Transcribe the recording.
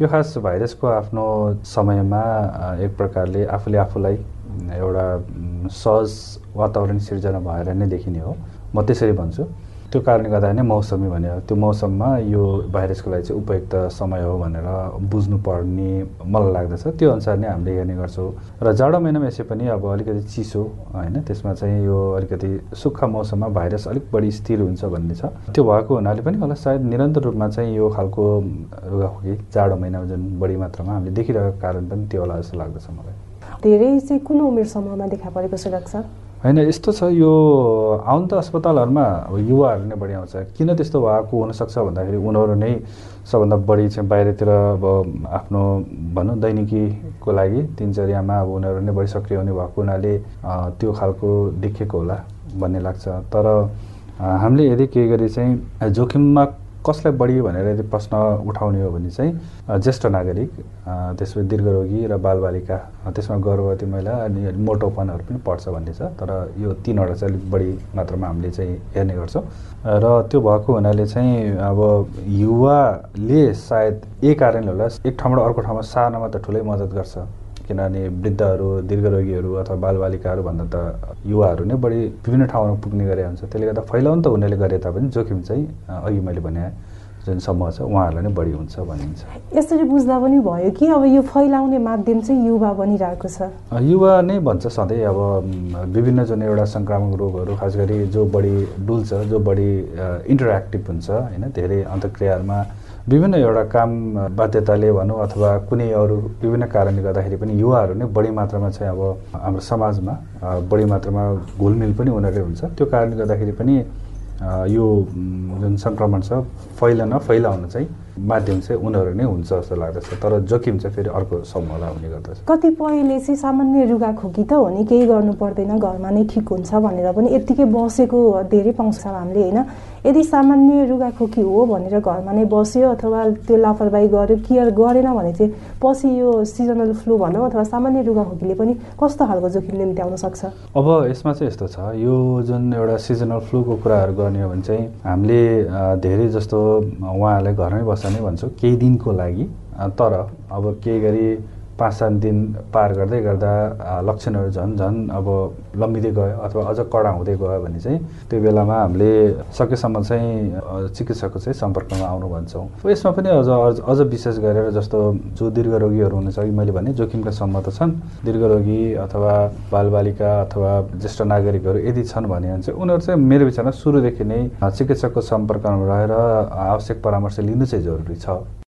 यो खास भाइरसको आफ्नो समयमा एक प्रकारले आफूले आफूलाई एउटा सहज वातावरण सिर्जना भएर नै देखिने हो। म त्यसरी भन्छु। त्यो कारणले गर्दा नै मौसमी भन्यो त्यो मौसममा यो भाइरसको लागि चाहिँ उपयुक्त समय हो भनेर बुझ्नुपर्ने मलाई लाग्दछ। त्यो अनुसार नै हामीले हेर्ने गर्छौँ। र जाडो महिनामा यसै पनि अब अलिकति चिसो होइन? त्यसमा चाहिँ यो अलिकति सुक्खा मौसममा भाइरस अलिक बढी स्थिर हुन्छ भन्ने छ। त्यो भएको हुनाले पनि होला सायद निरन्तर रूपमा चाहिँ यो खालको रुगाखोकी जाडो महिनामा जुन बढी मात्रामा हामीले देखिरहेको कारण पनि त्यो होला जस्तो लाग्दछ मलाई। धेरै चाहिँ कुन उमेर समूहमा देखा परेको छ होइन यस्तो छ यो आउनु त अस्पतालहरूमा युवाहरू नै बढी आउँछ। किन त्यस्तो भएको हुनसक्छ भन्दाखेरि उनीहरू नै सबभन्दा बढी चाहिँ बाहिरतिर अब आफ्नो भनौँ दैनिकीको लागि दिनचर्यामा अब उनीहरू नै बढी सक्रिय हुने भएको हुनाले त्यो खालको देखेको होला भन्ने लाग्छ। तर हामीले यदि केही गरी चाहिँ जोखिममा कसलाई बढी भनेर यदि प्रश्न उठाउने हो भने चाहिँ ज्येष्ठ नागरिक त्यसपछि दीर्घरोगी र बालबालिका त्यसमा गर्भवती महिला अनि मोटोपनहरू पनि पर्छ भन्ने छ। तर यो तिनवटा चाहिँ अलिक बढी मात्रामा हामीले चाहिँ हेर्ने गर्छौँ। र त्यो भएको हुनाले चाहिँ अब युवाले सायद यही कारणले होला एक ठाउँबाट अर्को ठाउँमा सार्नमा त ठुलै मद्दत गर्छ। किनभने वृद्धहरू दीर्घरोगीहरू अथवा बालबालिकाहरू भन्दा त युवाहरू नै बढी विभिन्न ठाउँमा पुग्ने गरे हुन्छ। त्यसले गर्दा फैलाउनु त हुनेले गरे तापनि जोखिम चाहिँ अघि मैले भने जुन समूह छ उहाँहरूलाई नै बढी हुन्छ भनिन्छ। यसरी बुझ्दा पनि भयो कि अब यो फैलाउने माध्यम चाहिँ युवा बनिरहेको छ। युवा नै भन्छ सधैँ अब विभिन्न जुन एउटा सङ्क्रामक रोगहरू खास गरी जो बढी डुल्छ जो बढी इन्टरेक्टिभ हुन्छ होइन धेरै अन्तक्रियाहरूमा विभिन्न एउटा काम बाध्यताले भनौँ अथवा कुनै अरू विभिन्न कारणले गर्दाखेरि पनि युवाहरू नै बढी मात्रामा चाहिँ अब हाम्रो समाजमा बढी मात्रामा घुलमिल पनि उनीहरूले हुन्छ। त्यो कारणले गर्दाखेरि पनि यो जुन सङ्क्रमण छ फैलन फैलाउन चाहिँ माध्यम चाहिँ उनीहरू नै हुन्छ जस्तो लाग्दछ। तर जोखिम चाहिँ फेरि अर्को समूहलाई हुने गर्दछ। कतिपयले चाहिँ सामान्य रुगाखोकी त हो नि केही गर्नु पर्दैन घरमा नै ठिक हुन्छ भनेर पनि यत्तिकै बसेको धेरै पाउँछ हामीले होइन? यदि सामान्य रुगाखोकी हो भनेर घरमा नै बस्यो अथवा त्यो लापरवाही गर्यो केयर गरेन भने चाहिँ पछि यो सिजनल फ्लू भनौँ अथवा सामान्य रुगाखोकीले पनि कस्तो खालको जोखिम निम्त्याउन सक्छ? अब यसमा चाहिँ यस्तो छ यो जुन एउटा सिजनल फ्लूको कुराहरू गर्ने हो भने चाहिँ हामीले धेरै जस्तो उहाँहरूलाई घरमै बस्दा नै भन्छौँ केही दिनको लागि। तर अब केही गरी पाँच सात दिन पार गर्दै गर्दा लक्षणहरू झन् झन् अब लम्बिँदै गयो अथवा अझ कडा हुँदै गयो भने चाहिँ त्यो बेलामा हामीले सकेसम्म चाहिँ चिकित्सकको चाहिँ सम्पर्कमा आउनु भन्छौँ। यसमा पनि अझ अझ विशेष गरेर जस्तो जो दीर्घरोगीहरू हुनुहुन्छ कि मैले भने जोखिमका सम्म त छन्। दीर्घरोगी अथवा बालबालिका अथवा ज्येष्ठ नागरिकहरू यदि छन् भने चाहिँ उनीहरू चाहिँ मेरो विचारमा सुरुदेखि नै चिकित्सकको सम्पर्कमा रहेर आवश्यक परामर्श लिनु चाहिँ जरुरी छ।